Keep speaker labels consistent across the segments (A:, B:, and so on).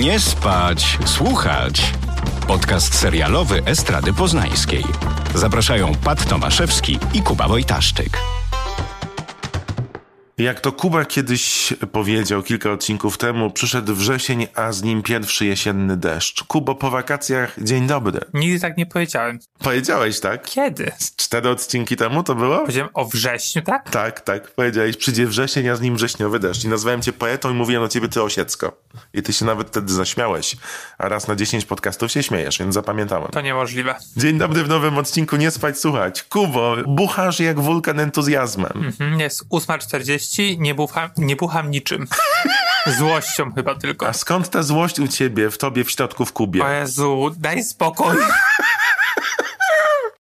A: Nie spać, słuchać. Podcast serialowy Estrady Poznańskiej. Zapraszają Pat Tomaszewski i Kuba Wojtaszczyk.
B: Jak to Kuba kiedyś powiedział kilka odcinków temu, przyszedł wrzesień, a z nim pierwszy jesienny deszcz. Kubo, po wakacjach, dzień dobry.
C: Nigdy tak nie powiedziałem.
B: Powiedziałeś tak?
C: Kiedy?
B: Cztery odcinki temu to było?
C: Powiedziałem o wrześniu, tak?
B: Tak, tak. Powiedziałeś, przyjdzie wrzesień, a z nim wrześniowy deszcz. I nazwałem cię poetą i mówiłem o ciebie ty Osiecko. I ty się nawet wtedy zaśmiałeś. A raz na dziesięć podcastów się śmiejesz, więc zapamiętałem.
C: To niemożliwe.
B: Dzień dobry w nowym odcinku Nie Spać Słuchać. Kubo, buchasz jak wulkan entuzjazmem.
C: Mhm, jest 8.40, nie, bucham, nie bucham niczym. Złością chyba tylko.
B: A skąd ta złość u ciebie, w tobie, w środku, w kubie?
C: O Jezu, daj spokój.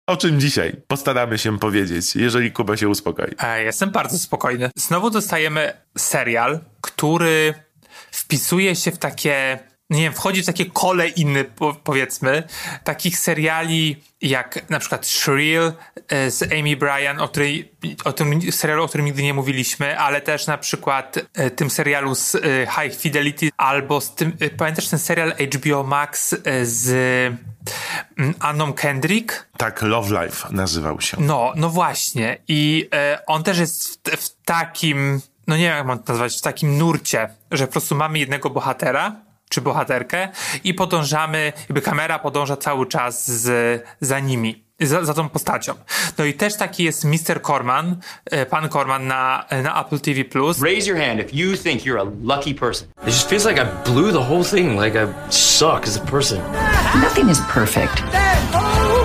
B: O czym dzisiaj postaramy się powiedzieć, jeżeli Kuba się uspokoi.
C: E, Jestem bardzo spokojny. Znowu dostajemy serial, który wpisuje się w takie, nie wiem, wchodzi w takie kole inne, po, powiedzmy, takich seriali jak na przykład Shrill e, z Amy Bryan, o, której, o tym serialu, o którym nigdy nie mówiliśmy, ale też na przykład e, tym serialu z e, High Fidelity, albo z tym, pamiętasz ten serial HBO Max z mm, Anną Kendrick?
B: Tak, Love Life nazywał się.
C: No, no właśnie. I on też jest w, w takim, no nie wiem jak mam to nazwać, w takim nurcie, że po prostu mamy jednego bohatera, czy bohaterkę i podążamy, jakby kamera podąża cały czas z, za nimi. Za, za tą postacią. No i też taki jest Mr. Corman, e, pan Corman na, na Apple TV+.
D: Raise your hand if you think you're a lucky person. It just feels like I blew the whole thing, like I suck as a person.
E: Nothing is perfect.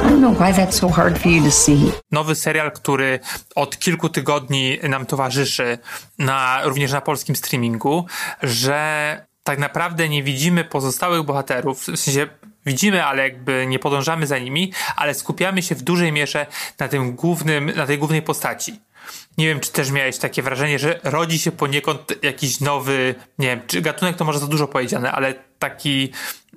E: I don't know why that's so hard for you to see.
C: nowy serial, który od kilku tygodni nam towarzyszy, na, również na polskim streamingu, że tak naprawdę nie widzimy pozostałych bohaterów, w sensie widzimy, ale jakby nie podążamy za nimi, ale skupiamy się w dużej mierze na tym głównym, na tej głównej postaci. Nie wiem, czy też miałeś takie wrażenie, że rodzi się poniekąd jakiś nowy, nie wiem, czy gatunek to może za dużo powiedziane, ale taki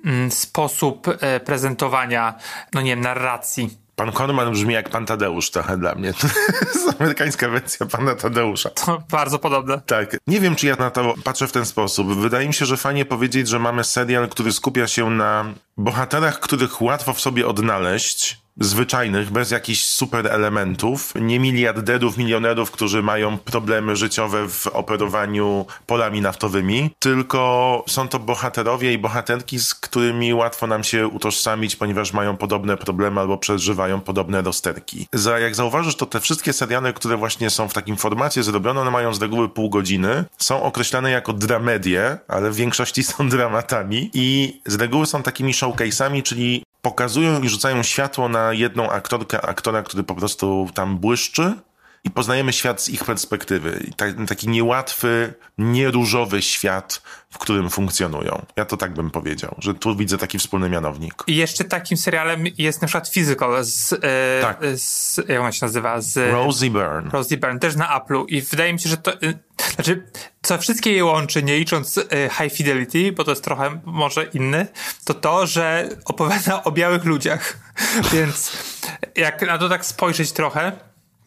C: mm, sposób e, prezentowania, no nie wiem, narracji.
B: Pan Korman brzmi jak pan Tadeusz trochę dla mnie. To jest amerykańska wersja pana Tadeusza.
C: To bardzo podobne.
B: Tak. Nie wiem, czy ja na to patrzę w ten sposób. Wydaje mi się, że fajnie powiedzieć, że mamy serial, który skupia się na bohaterach, których łatwo w sobie odnaleźć. Zwyczajnych, bez jakichś super elementów. Nie miliarderów, milionerów, którzy mają problemy życiowe w operowaniu polami naftowymi, tylko są to bohaterowie i bohaterki, z którymi łatwo nam się utożsamić, ponieważ mają podobne problemy albo przeżywają podobne rozterki. Za, jak zauważysz, to te wszystkie seriale, które właśnie są w takim formacie zrobione, one mają z reguły pół godziny, są określane jako dramedie, ale w większości są dramatami i z reguły są takimi showcase'ami, czyli pokazują i rzucają światło na jedną aktorkę, aktora, który po prostu tam błyszczy i poznajemy świat z ich perspektywy. Taki niełatwy, nieróżowy świat, w którym funkcjonują. Ja to tak bym powiedział, że tu widzę taki wspólny mianownik.
C: I jeszcze takim serialem jest na przykład Physical z, e,
B: Tak.
C: z jak on się nazywa? Z
B: Rosie Byrne.
C: Rosie Byrne, też na Apple'u i wydaje mi się, że to, e, znaczy, co wszystkie je łączy, nie licząc e, High Fidelity, bo to jest trochę może inny, to to, że opowiada o białych ludziach. Więc jak na to tak spojrzeć trochę,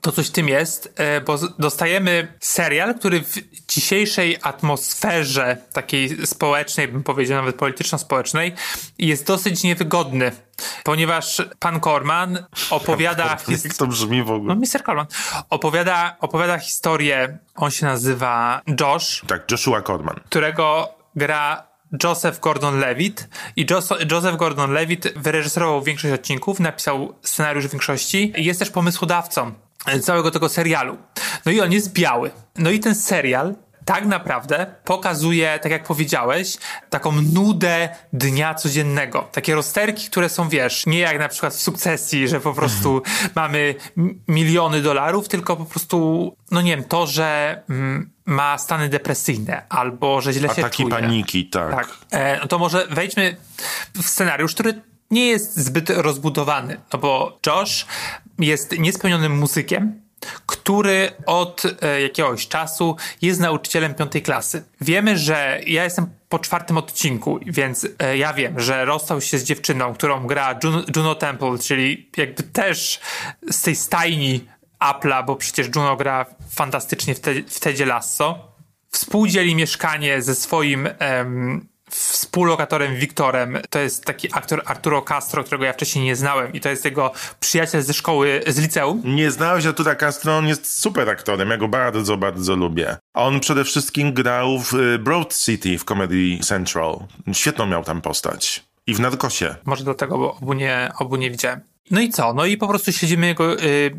C: to coś w tym jest, e, bo dostajemy serial, który w dzisiejszej atmosferze takiej społecznej, bym powiedział nawet polityczno-społecznej, jest dosyć niewygodny, ponieważ pan Corman opowiada... his-
B: Jak to brzmi w ogóle?
C: no, Mr. Corman opowiada, opowiada historię, on się nazywa Josh,
B: Tak, Joshua Corman.
C: którego gra Joseph Gordon-Levitt i Jos- Joseph Gordon-Levitt wyreżyserował większość odcinków, napisał scenariusz w większości i jest też pomysłodawcą całego tego serialu. No i on jest biały. No i ten serial tak naprawdę pokazuje, tak jak powiedziałeś, taką nudę dnia codziennego. Takie rozterki, które są, wiesz, nie jak na przykład w sukcesji, że po prostu mamy m- miliony dolarów, tylko po prostu, no nie wiem, to, że mm, ma stany depresyjne albo że źle się
B: Ataki
C: czuje.
B: paniki, tak.
C: Tak. E, no to może wejdźmy w scenariusz, który nie jest zbyt rozbudowany, no bo Josh jest niespełnionym muzykiem, który od e, jakiegoś czasu jest nauczycielem piątej klasy. Wiemy, że ja jestem po czwartym odcinku, więc e, ja wiem, że rozstał się z dziewczyną, którą gra Juno, Temple, czyli jakby też z tej stajni Apple'a, bo przecież Juno gra fantastycznie w, te, w Tedzie Lasso. Współdzieli mieszkanie ze swoim em, współlokatorem Wiktorem to jest taki aktor Arturo Castro, którego ja wcześniej nie znałem i to jest jego przyjaciel ze szkoły, z liceum.
B: Nie znałeś Artura Castro, on jest super aktorem, ja go bardzo, bardzo lubię. A on przede wszystkim grał w y, Broad City w Comedy Central. Świetną miał tam postać. I w Narkosie.
C: Może dlatego, bo obu nie, obu nie widziałem. No i co? No i po prostu śledzimy jego y,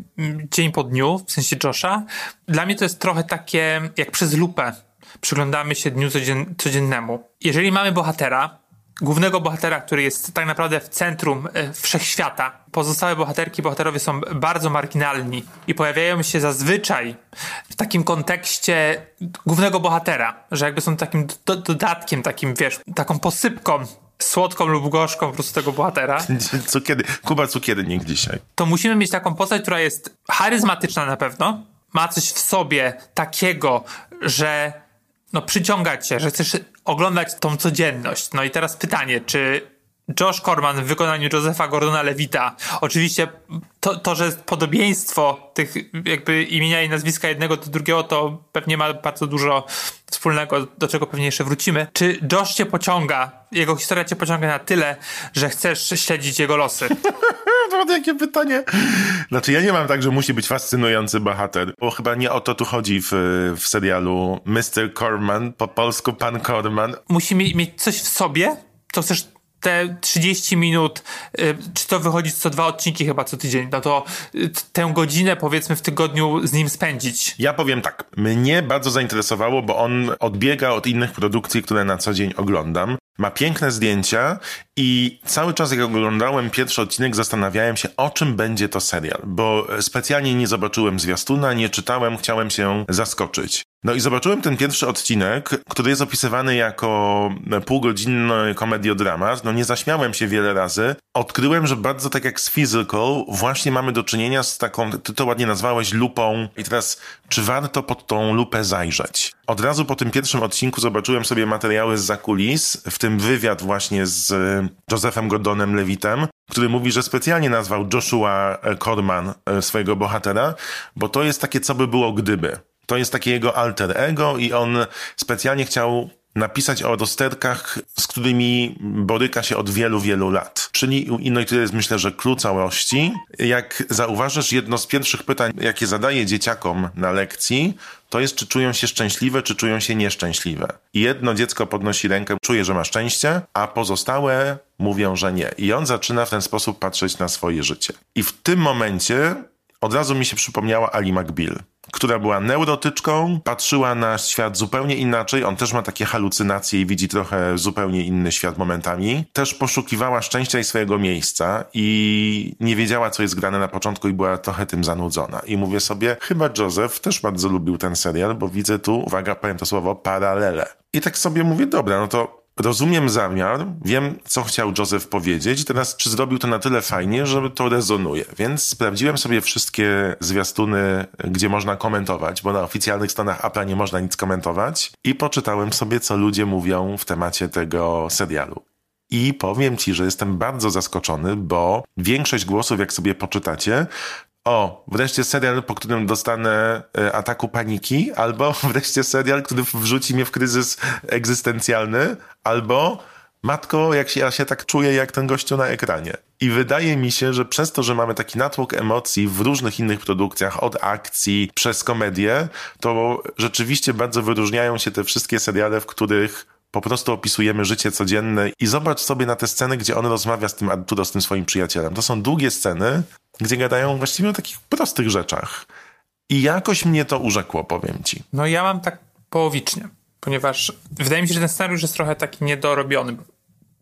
C: dzień po dniu, w sensie Josha. Dla mnie to jest trochę takie jak przez lupę. Przyglądamy się dniu codzien, codziennemu. Jeżeli mamy bohatera, głównego bohatera, który jest tak naprawdę w centrum y, wszechświata, pozostałe bohaterki, bohaterowie są bardzo marginalni i pojawiają się zazwyczaj w takim kontekście głównego bohatera, że jakby są takim do, dodatkiem, takim wiesz, taką posypką słodką lub gorzką po prostu tego bohatera.
B: Cukier, Kuba cukiernik dzisiaj.
C: To musimy mieć taką postać, która jest charyzmatyczna na pewno, ma coś w sobie takiego, że no przyciąga cię, że chcesz oglądać tą codzienność. No i teraz pytanie, czy Josh Corman w wykonaniu Josepha Gordona Levita. Oczywiście to, to, że podobieństwo tych jakby imienia i nazwiska jednego do drugiego, to pewnie ma bardzo dużo wspólnego, do czego pewnie jeszcze wrócimy. Czy Josh cię pociąga, jego historia cię pociąga na tyle, że chcesz śledzić jego losy?
B: to jakie pytanie. Znaczy, ja nie mam tak, że musi być fascynujący bohater, bo chyba nie o to tu chodzi w, w serialu Mr. Corman, po polsku Pan Corman.
C: Musi mieć coś w sobie, co chcesz te 30 minut, y, czy to wychodzi co dwa odcinki chyba co tydzień, no to y, tę godzinę powiedzmy w tygodniu z nim spędzić.
B: Ja powiem tak, mnie bardzo zainteresowało, bo on odbiega od innych produkcji, które na co dzień oglądam. Ma piękne zdjęcia i cały czas jak oglądałem pierwszy odcinek zastanawiałem się o czym będzie to serial, bo specjalnie nie zobaczyłem zwiastuna, nie czytałem, chciałem się zaskoczyć. No i zobaczyłem ten pierwszy odcinek, który jest opisywany jako półgodzinny komediodramat. No nie zaśmiałem się wiele razy. Odkryłem, że bardzo tak jak z Physical, właśnie mamy do czynienia z taką, ty to ładnie nazwałeś, lupą. I teraz, czy warto pod tą lupę zajrzeć? Od razu po tym pierwszym odcinku zobaczyłem sobie materiały z zakulis, w tym wywiad właśnie z Josephem Gordonem Levitem, który mówi, że specjalnie nazwał Joshua Corman e, swojego bohatera, bo to jest takie, co by było gdyby. To jest takie jego alter ego i on specjalnie chciał napisać o rozterkach, z którymi boryka się od wielu, wielu lat. Czyli, no i to jest myślę, że klucz całości. Jak zauważysz, jedno z pierwszych pytań, jakie zadaję dzieciakom na lekcji, to jest, czy czują się szczęśliwe, czy czują się nieszczęśliwe. Jedno dziecko podnosi rękę, czuje, że ma szczęście, a pozostałe mówią, że nie. I on zaczyna w ten sposób patrzeć na swoje życie. I w tym momencie od razu mi się przypomniała Ali McBeal która była neurotyczką, patrzyła na świat zupełnie inaczej. On też ma takie halucynacje i widzi trochę zupełnie inny świat momentami. Też poszukiwała szczęścia i swojego miejsca i nie wiedziała, co jest grane na początku i była trochę tym zanudzona. I mówię sobie, chyba Joseph też bardzo lubił ten serial, bo widzę tu, uwaga, powiem to słowo, paralele. I tak sobie mówię, dobra, no to rozumiem zamiar, wiem, co chciał Joseph powiedzieć, teraz czy zrobił to na tyle fajnie, żeby to rezonuje. Więc sprawdziłem sobie wszystkie zwiastuny, gdzie można komentować, bo na oficjalnych stronach Apple nie można nic komentować i poczytałem sobie, co ludzie mówią w temacie tego serialu. I powiem ci, że jestem bardzo zaskoczony, bo większość głosów, jak sobie poczytacie, o, wreszcie serial, po którym dostanę e, ataku paniki, albo wreszcie serial, który wrzuci mnie w kryzys egzystencjalny, albo matko, jak się, ja się tak czuję jak ten gościu na ekranie. I wydaje mi się, że przez to, że mamy taki natłok emocji w różnych innych produkcjach, od akcji przez komedię, to rzeczywiście bardzo wyróżniają się te wszystkie seriale, w których po prostu opisujemy życie codzienne i zobacz sobie na te sceny, gdzie on rozmawia z tym Arturo, z tym swoim przyjacielem. To są długie sceny, gdzie gadają właściwie o takich prostych rzeczach. I jakoś mnie to urzekło, powiem ci.
C: No ja mam tak połowicznie, ponieważ wydaje mi się, że ten scenariusz jest trochę taki niedorobiony,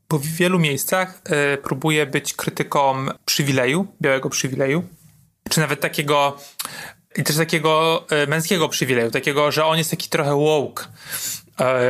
C: bo w wielu miejscach y, próbuje być krytyką przywileju, białego przywileju, czy nawet takiego i też takiego y, męskiego przywileju, takiego, że on jest taki trochę woke,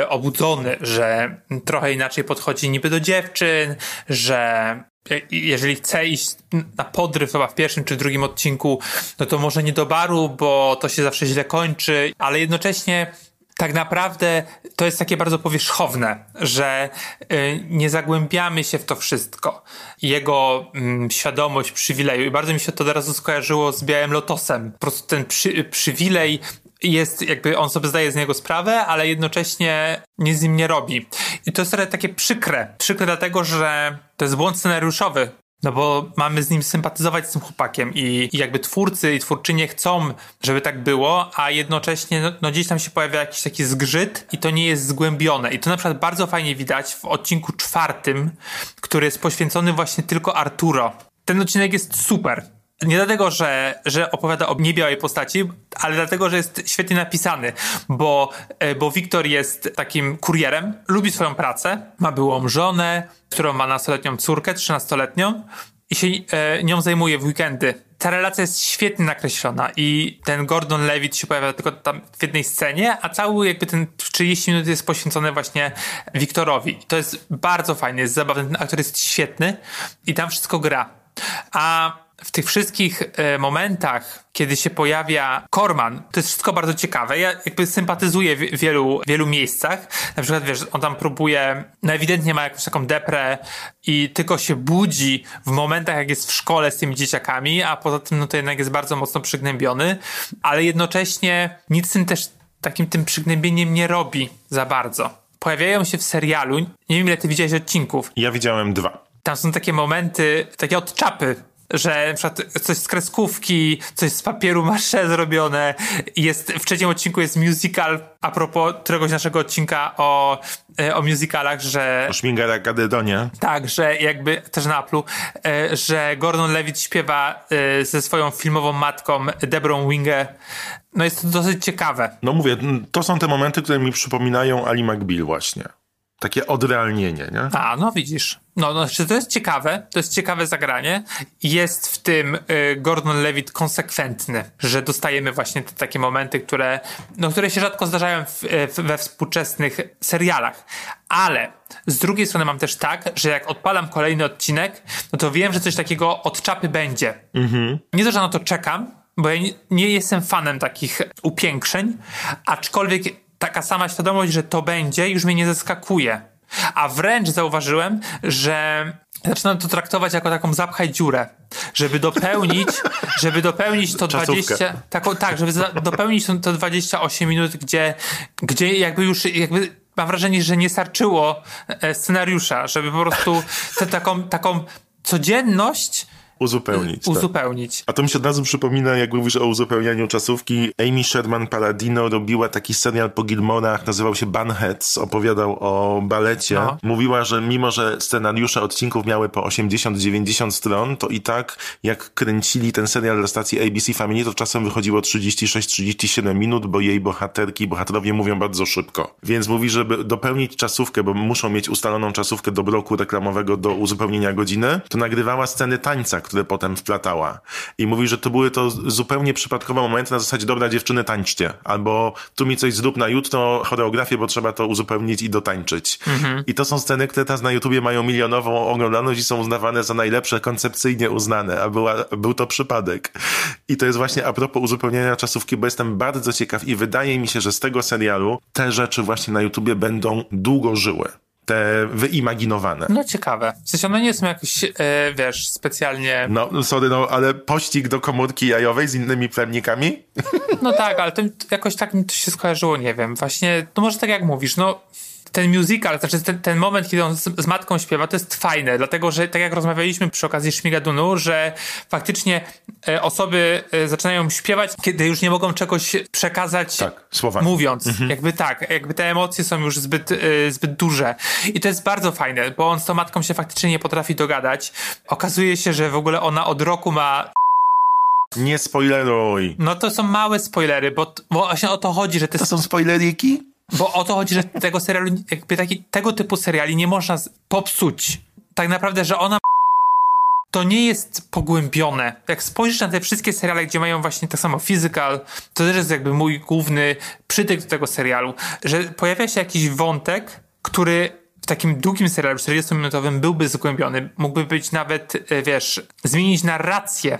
C: obudzony, że trochę inaczej podchodzi niby do dziewczyn, że jeżeli chce iść na podryw chyba w pierwszym czy drugim odcinku, no to może nie do baru, bo to się zawsze źle kończy, ale jednocześnie tak naprawdę to jest takie bardzo powierzchowne, że y, nie zagłębiamy się w to wszystko. Jego mm, świadomość przywileju i bardzo mi się to od razu skojarzyło z Białym Lotosem. Po prostu ten przy, przywilej jest jakby on sobie zdaje z niego sprawę, ale jednocześnie nic z nim nie robi. I to jest trochę takie przykre. Przykre dlatego, że to jest błąd scenariuszowy. No bo mamy z nim sympatyzować z tym chłopakiem i, i jakby twórcy i twórczynie chcą, żeby tak było, a jednocześnie no, no gdzieś tam się pojawia jakiś taki zgrzyt i to nie jest zgłębione. I to na przykład bardzo fajnie widać w odcinku czwartym, który jest poświęcony właśnie tylko Arturo. Ten odcinek jest super. Nie dlatego, że, że opowiada o niebiałej postaci, ale dlatego, że jest świetnie napisany, bo, e, bo Wiktor jest takim kurierem, lubi swoją pracę, ma byłą żonę, którą ma nastoletnią córkę, trzynastoletnią i się e, nią zajmuje w weekendy. Ta relacja jest świetnie nakreślona i ten Gordon Levitt się pojawia tylko tam w jednej scenie, a cały jakby ten 30 minut jest poświęcony właśnie Wiktorowi. To jest bardzo fajne, jest zabawny, ten aktor jest świetny i tam wszystko gra. A w tych wszystkich e, momentach, kiedy się pojawia Korman, to jest wszystko bardzo ciekawe. Ja jakby sympatyzuję w wielu, wielu miejscach. Na przykład, wiesz, on tam próbuje, no ewidentnie ma jakąś taką deprę i tylko się budzi w momentach, jak jest w szkole z tymi dzieciakami, a poza tym, no to jednak jest bardzo mocno przygnębiony, ale jednocześnie nic z tym też takim tym przygnębieniem nie robi za bardzo. Pojawiają się w serialu, nie wiem ile ty widziałeś odcinków.
B: Ja widziałem dwa.
C: Tam są takie momenty, takie odczapy że na przykład coś z kreskówki, coś z papieru masze zrobione. Jest, w trzecim odcinku jest musical, a propos któregoś naszego odcinka o, e, o musicalach, że...
B: O Szmingera Gadedonie.
C: Tak, że jakby, też na Apple'u, e, że Gordon Levitt śpiewa e, ze swoją filmową matką Debrą Wingę. No jest to dosyć ciekawe.
B: No mówię, to są te momenty, które mi przypominają Ali McBeal właśnie. Takie odrealnienie, nie?
C: A, no widzisz. No, no, to jest ciekawe, to jest ciekawe zagranie. Jest w tym y, Gordon Levitt konsekwentny, że dostajemy właśnie te takie momenty, które, no, które się rzadko zdarzają w, w, we współczesnych serialach. Ale z drugiej strony mam też tak, że jak odpalam kolejny odcinek, no to wiem, że coś takiego od czapy będzie. Mhm. Nie to, że na to czekam, bo ja nie, nie jestem fanem takich upiększeń, aczkolwiek taka sama świadomość, że to będzie, już mnie nie zaskakuje. A wręcz zauważyłem, że zaczynam to traktować jako taką zapchaj dziurę, żeby dopełnić, żeby dopełnić to
B: Czasówkę.
C: 20, taką, tak, żeby za, dopełnić to, to 28 minut, gdzie, gdzie jakby już, jakby mam wrażenie, że nie starczyło e, scenariusza, żeby po prostu tę taką, taką codzienność
B: Uzupełnić. tak.
C: uzupełnić.
B: A to mi się od razu przypomina, jak mówisz o uzupełnianiu czasówki. Amy Sherman Paladino robiła taki serial po Gilmorach, nazywał się Bunheads, opowiadał o balecie.
C: No.
B: Mówiła, że mimo, że scenariusze odcinków miały po 80-90 stron, to i tak jak kręcili ten serial dla stacji ABC Family, to czasem wychodziło 36-37 minut, bo jej bohaterki bohaterowie mówią bardzo szybko. Więc mówi, żeby dopełnić czasówkę, bo muszą mieć ustaloną czasówkę do bloku reklamowego do uzupełnienia godziny, to nagrywała sceny tańca, które potem wplatała. I mówi, że to były to zupełnie przypadkowe momenty na zasadzie, dobra dziewczyny, tańczcie. Albo tu mi coś zrób na jutro, choreografię, bo trzeba to uzupełnić i dotańczyć. I to są sceny, które teraz na YouTubie mają milionową oglądalność i są uznawane za najlepsze, koncepcyjnie uznane, a była, był to przypadek. I to jest właśnie a propos uzupełniania czasówki, bo jestem bardzo ciekaw i wydaje mi się, że z tego serialu te rzeczy właśnie na YouTubie będą długo żyły. Te wyimaginowane.
C: No ciekawe. W sensie one nie są jakoś, e, wiesz, specjalnie...
B: No, sorry, no, ale pościg do komórki jajowej z innymi plemnikami?
C: No tak, ale to jakoś tak mi to się skojarzyło, nie wiem. Właśnie, no może tak jak mówisz, no ten musical, znaczy ten, ten moment, kiedy on z, z matką śpiewa, to jest fajne, dlatego że tak jak rozmawialiśmy przy okazji Szmigadunu, że faktycznie e, osoby e, zaczynają śpiewać, kiedy już nie mogą czegoś przekazać
B: Tak, słowami.
C: mówiąc. Jakby tak, jakby te emocje są już zbyt, e, zbyt duże. I to jest bardzo fajne, bo on z tą matką się faktycznie nie potrafi dogadać. Okazuje się, że w ogóle ona od roku ma
B: Nie spoileruj.
C: no to są małe spoilery, bo, bo właśnie o to chodzi, że te
B: To są spoileriki?
C: Bo o to chodzi, że tego serialu, jakby taki, tego typu seriali nie można popsuć. Tak naprawdę, że ona to nie jest pogłębione. Jak spojrzysz na te wszystkie seriale, gdzie mają właśnie tak samo physical, to też jest jakby mój główny przytyk do tego serialu, że pojawia się jakiś wątek, który w takim długim serialu 40-minutowym byłby zgłębiony. Mógłby być nawet, e, wiesz, zmienić narrację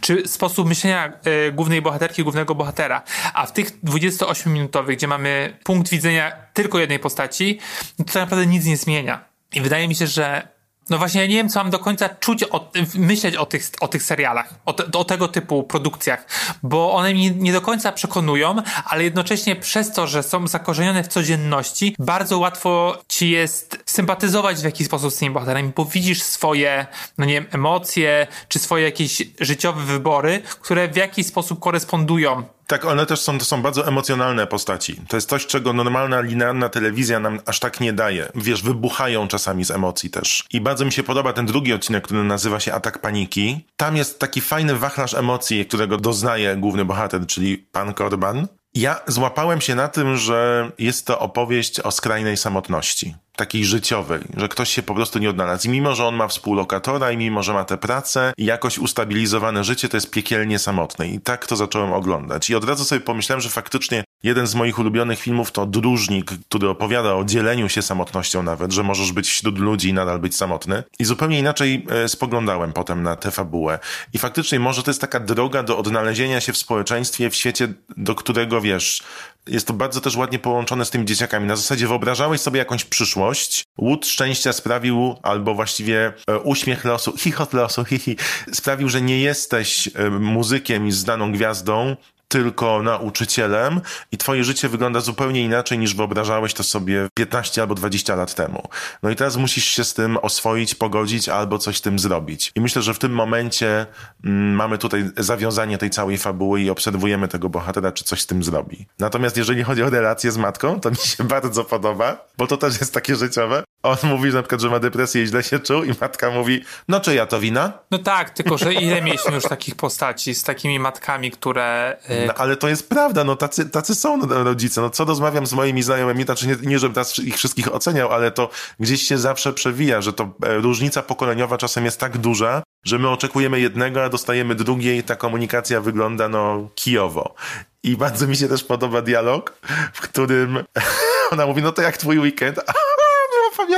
C: czy sposób myślenia e, głównej bohaterki, głównego bohatera. A w tych 28-minutowych, gdzie mamy punkt widzenia tylko jednej postaci, to tak naprawdę nic nie zmienia. I wydaje mi się, że No właśnie, ja nie wiem, co mam do końca czuć, o, myśleć o tych, o tych serialach, o, te, o tego typu produkcjach, bo one mnie nie do końca przekonują, ale jednocześnie przez to, że są zakorzenione w codzienności, bardzo łatwo ci jest sympatyzować w jakiś sposób z tymi bohaterami, bo widzisz swoje, no nie wiem, emocje, czy swoje jakieś życiowe wybory, które w jakiś sposób korespondują
B: tak, one też są, to są bardzo emocjonalne postaci. To jest coś, czego normalna, linearna telewizja nam aż tak nie daje. Wiesz, wybuchają czasami z emocji też. I bardzo mi się podoba ten drugi odcinek, który nazywa się Atak Paniki. Tam jest taki fajny wachlarz emocji, którego doznaje główny bohater, czyli pan Korban. Ja złapałem się na tym, że jest to opowieść o skrajnej samotności takiej życiowej, że ktoś się po prostu nie odnalazł. I mimo, że on ma współlokatora i mimo, że ma tę pracę i jakoś ustabilizowane życie, to jest piekielnie samotne. I tak to zacząłem oglądać. I od razu sobie pomyślałem, że faktycznie jeden z moich ulubionych filmów to Dróżnik, który opowiada o dzieleniu się samotnością nawet, że możesz być wśród ludzi i nadal być samotny. I zupełnie inaczej e, spoglądałem potem na tę fabułę. I faktycznie może to jest taka droga do odnalezienia się w społeczeństwie, w świecie, do którego, wiesz, jest to bardzo też ładnie połączone z tymi dzieciakami. Na zasadzie wyobrażałeś sobie jakąś przyszłość, łód szczęścia sprawił, albo właściwie e, uśmiech losu, chichot losu, hihi, sprawił, że nie jesteś e, muzykiem i znaną gwiazdą, tylko nauczycielem i twoje życie wygląda zupełnie inaczej niż wyobrażałeś to sobie 15 albo 20 lat temu. No i teraz musisz się z tym oswoić, pogodzić albo coś z tym zrobić. I myślę, że w tym momencie mm, mamy tutaj zawiązanie tej całej fabuły i obserwujemy tego bohatera, czy coś z tym zrobi. Natomiast jeżeli chodzi o relację z matką, to mi się bardzo podoba, bo to też jest takie życiowe. On mówi na przykład, że ma depresję i źle się czuł i matka mówi, no czy ja to wina?
C: No tak, tylko że ile mieliśmy już takich postaci z takimi matkami, które...
B: Yy... No, ale to jest prawda, no tacy, tacy są rodzice. No co rozmawiam z moimi znajomymi, znaczy nie, nie żebym teraz ich wszystkich oceniał, ale to gdzieś się zawsze przewija, że to e, różnica pokoleniowa czasem jest tak duża, że my oczekujemy jednego, a dostajemy drugie i ta komunikacja wygląda no kijowo. I bardzo mi się też podoba dialog, w którym ona mówi, no to jak twój weekend?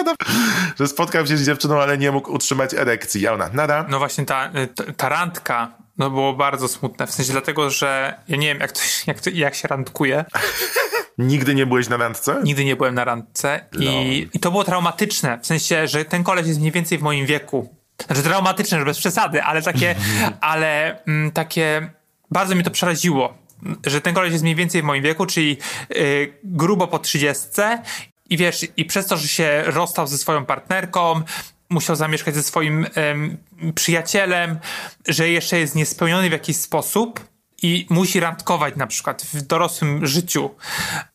B: Opowiadam, że spotkał się z dziewczyną, ale nie mógł utrzymać erekcji. A ona, nada.
C: No właśnie ta, ta randka, no było bardzo smutne. W sensie dlatego, że ja nie wiem, jak, to, jak, to, jak się randkuje.
B: Nigdy nie byłeś na randce?
C: Nigdy nie byłem na randce i, no. i to było traumatyczne. W sensie, że ten koleś jest mniej więcej w moim wieku. Znaczy traumatyczne, że bez przesady, ale takie, ale mm, takie, bardzo mi to przeraziło że ten koleś jest mniej więcej w moim wieku, czyli yy, grubo po trzydziestce i wiesz, i przez to, że się rozstał ze swoją partnerką, musiał zamieszkać ze swoim em, przyjacielem, że jeszcze jest niespełniony w jakiś sposób i musi randkować na przykład w dorosłym życiu.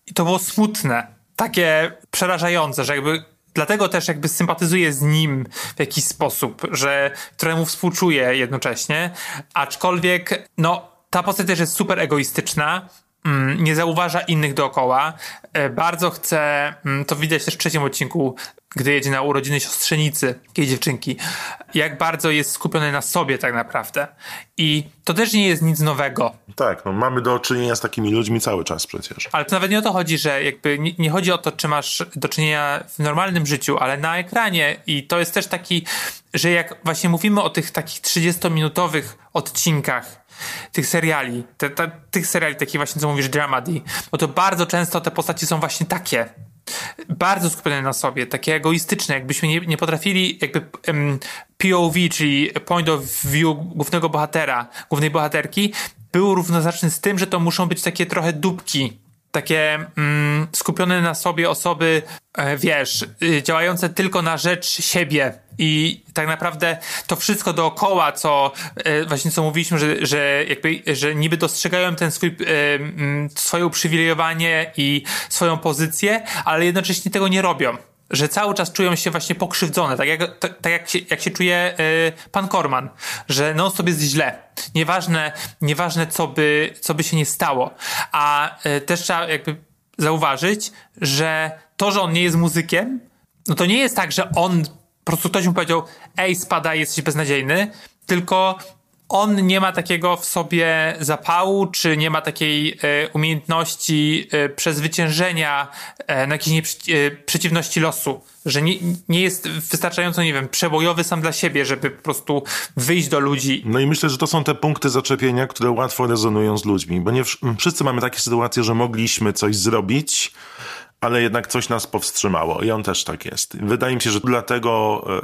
C: I to było smutne, takie przerażające, że jakby dlatego też jakby sympatyzuję z nim w jakiś sposób, że któremu współczuję jednocześnie, aczkolwiek no ta postać też jest super egoistyczna nie zauważa innych dookoła. E, bardzo chce, mm, to widać też w trzecim odcinku, gdy jedzie na urodziny siostrzenicy, takiej dziewczynki, jak bardzo jest skupiony na sobie tak naprawdę. I to też nie jest nic nowego.
B: Tak, no mamy do czynienia z takimi ludźmi cały czas przecież.
C: Ale to nawet nie o to chodzi, że jakby nie, nie chodzi o to, czy masz do czynienia w normalnym życiu, ale na ekranie. I to jest też taki, że jak właśnie mówimy o tych takich 30-minutowych odcinkach, tych seriali, te, te, tych seriali takich właśnie, co mówisz, dramedy, bo to bardzo często te postaci są właśnie takie, bardzo skupione na sobie, takie egoistyczne, jakbyśmy nie, nie potrafili jakby um, POV, czyli point of view głównego bohatera, głównej bohaterki, był równoznaczny z tym, że to muszą być takie trochę dupki, takie mm, skupione na sobie osoby, e, wiesz, y, działające tylko na rzecz siebie. I tak naprawdę to wszystko dookoła, co e, właśnie co mówiliśmy, że, że jakby, że niby dostrzegają ten swój, e, swoje uprzywilejowanie i swoją pozycję, ale jednocześnie tego nie robią że cały czas czują się właśnie pokrzywdzone, tak jak, tak, tak jak, się, jak się czuje y, pan Korman, że non stop jest źle. Nieważne, nieważne co by, co by się nie stało. A y, też trzeba jakby zauważyć, że to, że on nie jest muzykiem, no to nie jest tak, że on, po prostu ktoś mu powiedział, ej, spadaj, jesteś beznadziejny, tylko on nie ma takiego w sobie zapału, czy nie ma takiej e, umiejętności e, przezwyciężenia e, na jakiejś e, przeciwności losu, że nie, nie jest wystarczająco, nie wiem, przebojowy sam dla siebie, żeby po prostu wyjść do ludzi.
B: No i myślę, że to są te punkty zaczepienia, które łatwo rezonują z ludźmi, bo nie wszyscy mamy takie sytuacje, że mogliśmy coś zrobić, ale jednak coś nas powstrzymało i on też tak jest. Wydaje mi się, że dlatego e,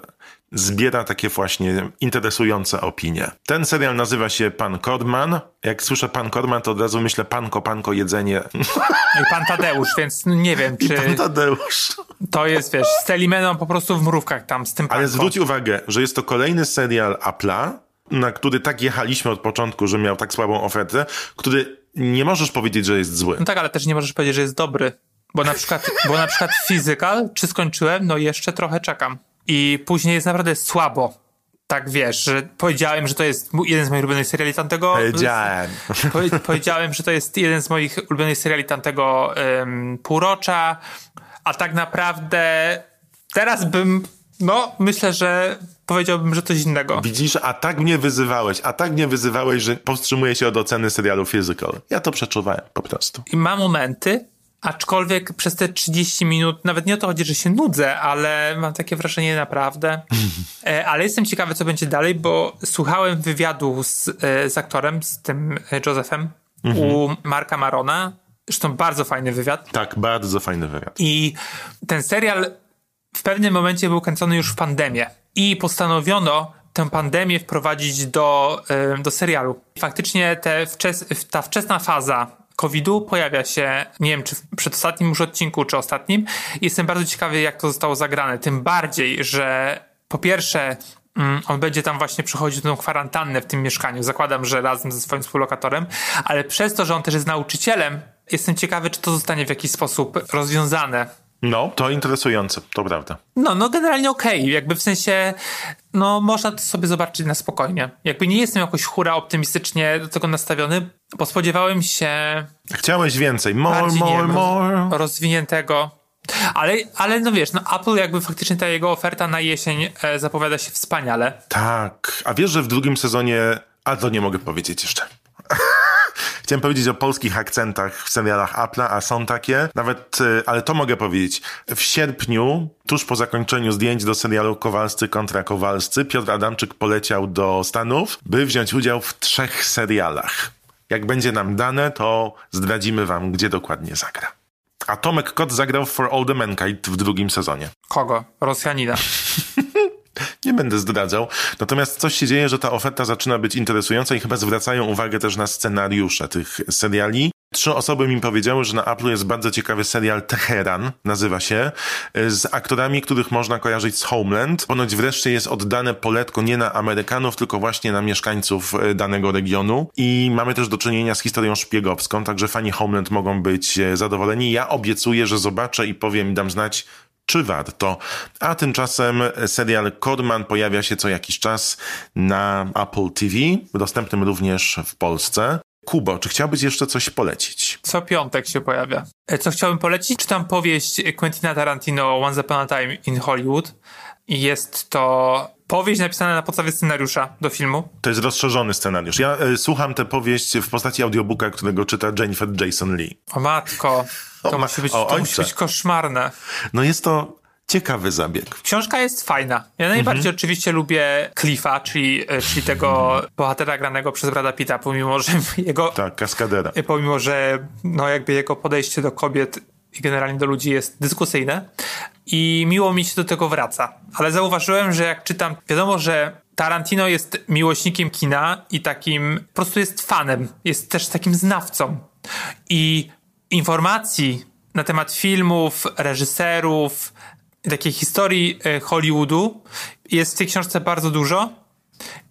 B: zbiera takie właśnie interesujące opinie. Ten serial nazywa się Pan Korman. Jak słyszę Pan Korman, to od razu myślę panko, panko, jedzenie.
C: I pan Tadeusz, więc nie wiem, czy
B: Pan Tadeusz.
C: to jest, wiesz, z Telimeną po prostu w mrówkach tam, z tym
B: Ale
C: panko.
B: zwróć uwagę, że jest to kolejny serial Apple'a, na który tak jechaliśmy od początku, że miał tak słabą ofertę, który nie możesz powiedzieć, że jest zły.
C: No tak, ale też nie możesz powiedzieć, że jest dobry. Bo na przykład, bo na przykład Physical, czy skończyłem? No jeszcze trochę czekam. I później jest naprawdę słabo. Tak wiesz, że powiedziałem, że to jest jeden z moich ulubionych seriali tamtego.
B: Powiedziałem.
C: Powie- powiedziałem, że to jest jeden z moich ulubionych seriali tamtego um, półrocza, a tak naprawdę teraz bym, no myślę, że powiedziałbym, że coś innego.
B: Widzisz, a tak mnie wyzywałeś, a tak mnie wyzywałeś, że powstrzymuję się od oceny serialu Physical. Ja to przeczuwałem po prostu.
C: I ma momenty, aczkolwiek przez te 30 minut, nawet nie o to chodzi, że się nudzę, ale mam takie wrażenie naprawdę. E, ale jestem ciekawy, co będzie dalej, bo słuchałem wywiadu z, e, z aktorem, z tym e, Josephem, u Marka Marona. Zresztą bardzo fajny wywiad.
B: Tak, bardzo fajny wywiad.
C: I ten serial w pewnym momencie był kręcony już w pandemię. I postanowiono tę pandemię wprowadzić do, em, do serialu. Faktycznie te wczes, ta wczesna faza COVID-u pojawia się, nie wiem czy w przedostatnim już odcinku, czy ostatnim. Jestem bardzo ciekawy, jak to zostało zagrane. Tym bardziej, że po pierwsze, mm, on będzie tam właśnie przechodził tę kwarantannę w tym mieszkaniu. Zakładam, że razem ze swoim współlokatorem, ale przez to, że on też jest nauczycielem, jestem ciekawy, czy to zostanie w jakiś sposób rozwiązane.
B: No, to interesujące, to prawda.
C: No, no generalnie okej, jakby w sensie, no można to sobie zobaczyć na spokojnie. Jakby nie jestem jakoś hura optymistycznie do tego nastawiony, bo spodziewałem się
B: Chciałeś więcej. More,
C: bardziej, nie
B: more, more.
C: rozwiniętego. Ale, ale no wiesz, no Apple jakby faktycznie ta jego oferta na jesień e, zapowiada się wspaniale.
B: Tak. A wiesz, że w drugim sezonie... A to nie mogę powiedzieć jeszcze. Chciałem powiedzieć o polskich akcentach w serialach Apple'a, a są takie. Nawet, y, ale to mogę powiedzieć. W sierpniu, tuż po zakończeniu zdjęć do serialu Kowalscy kontra Kowalscy, Piotr Adamczyk poleciał do Stanów, by wziąć udział w trzech serialach. Jak będzie nam dane, to zdradzimy wam, gdzie dokładnie zagra. A Tomek Kot zagrał w For All the Mankind w drugim sezonie.
C: Kogo? Rosjanina.
B: Nie będę zdradzał. Natomiast coś się dzieje, że ta oferta zaczyna być interesująca i chyba zwracają uwagę też na scenariusze tych seriali. Trzy osoby mi powiedziały, że na Apple jest bardzo ciekawy serial Teheran, nazywa się, z aktorami, których można kojarzyć z Homeland. Ponoć wreszcie jest oddane poletko nie na Amerykanów, tylko właśnie na mieszkańców e, danego regionu. I mamy też do czynienia z historią szpiegowską, także fani Homeland mogą być e, zadowoleni. Ja obiecuję, że zobaczę i powiem, dam znać, czy warto. A tymczasem serial Codman pojawia się co jakiś czas na Apple TV, dostępnym również w Polsce. Kubo, czy chciałbyś jeszcze coś polecić?
C: Co piątek się pojawia. E, Co chciałbym polecić? Czytam powieść Quentina Tarantino Once Upon a Time in Hollywood. Jest to powieść napisana na podstawie scenariusza do filmu.
B: To jest rozszerzony scenariusz. Ja y, słucham tę powieść w postaci audiobooka, którego czyta Jennifer Jason Lee.
C: O matko, to,
B: O
C: musi, być,
B: o
C: to musi być koszmarne.
B: No jest to ciekawy zabieg.
C: Książka jest fajna. Ja najbardziej oczywiście lubię Cliffa, czyli, e, czyli tego bohatera granego przez Brada Pitta, pomimo, że jego,
B: Tak, kaskadera.
C: pomimo, że no jakby jego podejście do kobiet i generalnie do ludzi jest dyskusyjne. I miło mi się do tego wraca. Ale zauważyłem, że jak czytam, wiadomo, że Tarantino jest miłośnikiem kina i takim, po prostu jest fanem, jest też takim znawcą. I informacji na temat filmów, reżyserów, takiej historii e, Hollywoodu jest w tej książce bardzo dużo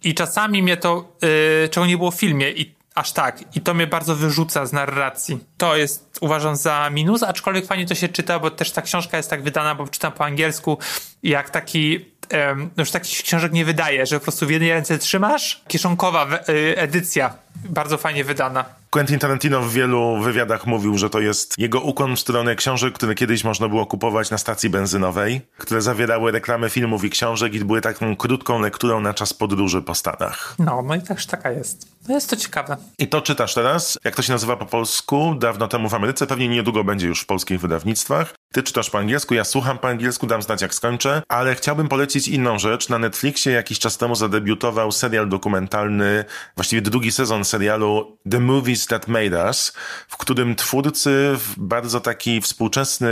C: i czasami mnie to, yy, czego nie było w filmie i aż tak, i to mnie bardzo wyrzuca z narracji. To jest uważam za minus, aczkolwiek fajnie to się czyta, bo też ta książka jest tak wydana, bo czytam po angielsku jak taki em, już takich książek nie wydaje, że po prostu w jednej ręce trzymasz, kieszonkowa y, edycja, bardzo fajnie wydana.
B: Quentin Tarantino w wielu wywiadach mówił, że to jest jego ukłon w stronę książek, które kiedyś można było kupować na stacji benzynowej, które zawierały reklamy filmów i książek i były taką krótką lekturą na czas podróży po Stanach.
C: No, no i też taka jest. No jest to ciekawe.
B: I to czytasz teraz, jak to się nazywa po polsku, dawno temu w Ameryce, pewnie niedługo będzie już w polskich wydawnictwach. Ty czytasz po angielsku, ja słucham po angielsku, dam znać jak skończę, ale chciałbym polecić inną rzecz. Na Netflixie jakiś czas temu zadebiutował serial dokumentalny, właściwie drugi sezon serialu The Movies Movies That Made Us, w którym twórcy w bardzo taki współczesny,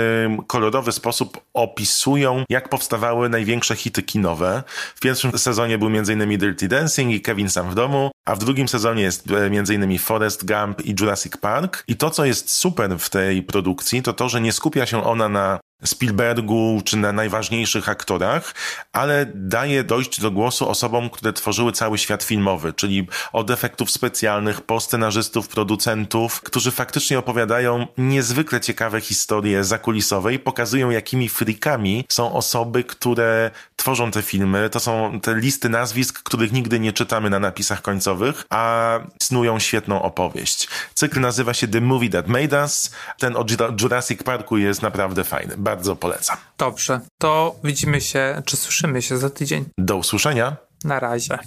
B: kolorowy sposób opisują, jak powstawały największe hity kinowe. W pierwszym sezonie był m.in. Dirty Dancing i Kevin Sam w domu, a w drugim sezonie jest e, m.in. Forest Gump i Jurassic Park. I to, co jest super w tej produkcji, to to, że nie skupia się ona na Spielbergu czy na najważniejszych aktorach, ale daje dojść do głosu osobom, które tworzyły cały świat filmowy, czyli od efektów specjalnych, po scenarzystów, producentów, którzy faktycznie opowiadają niezwykle ciekawe historie zakulisowe i pokazują, jakimi frikami są osoby, które tworzą te filmy. To są te listy nazwisk, których nigdy nie czytamy na napisach końcowych, a snują świetną opowieść. Cykl nazywa się The Movie That Made Us. Ten o Jurassic Parku jest naprawdę fajny bardzo polecam.
C: Dobrze, to widzimy się, czy słyszymy się za tydzień.
B: Do usłyszenia.
C: Na razie.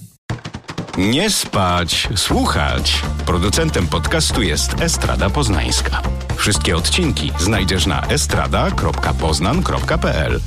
A: Nie spać, słuchać. Producentem podcastu jest Estrada Poznańska. Wszystkie odcinki znajdziesz na estrada.poznan.pl.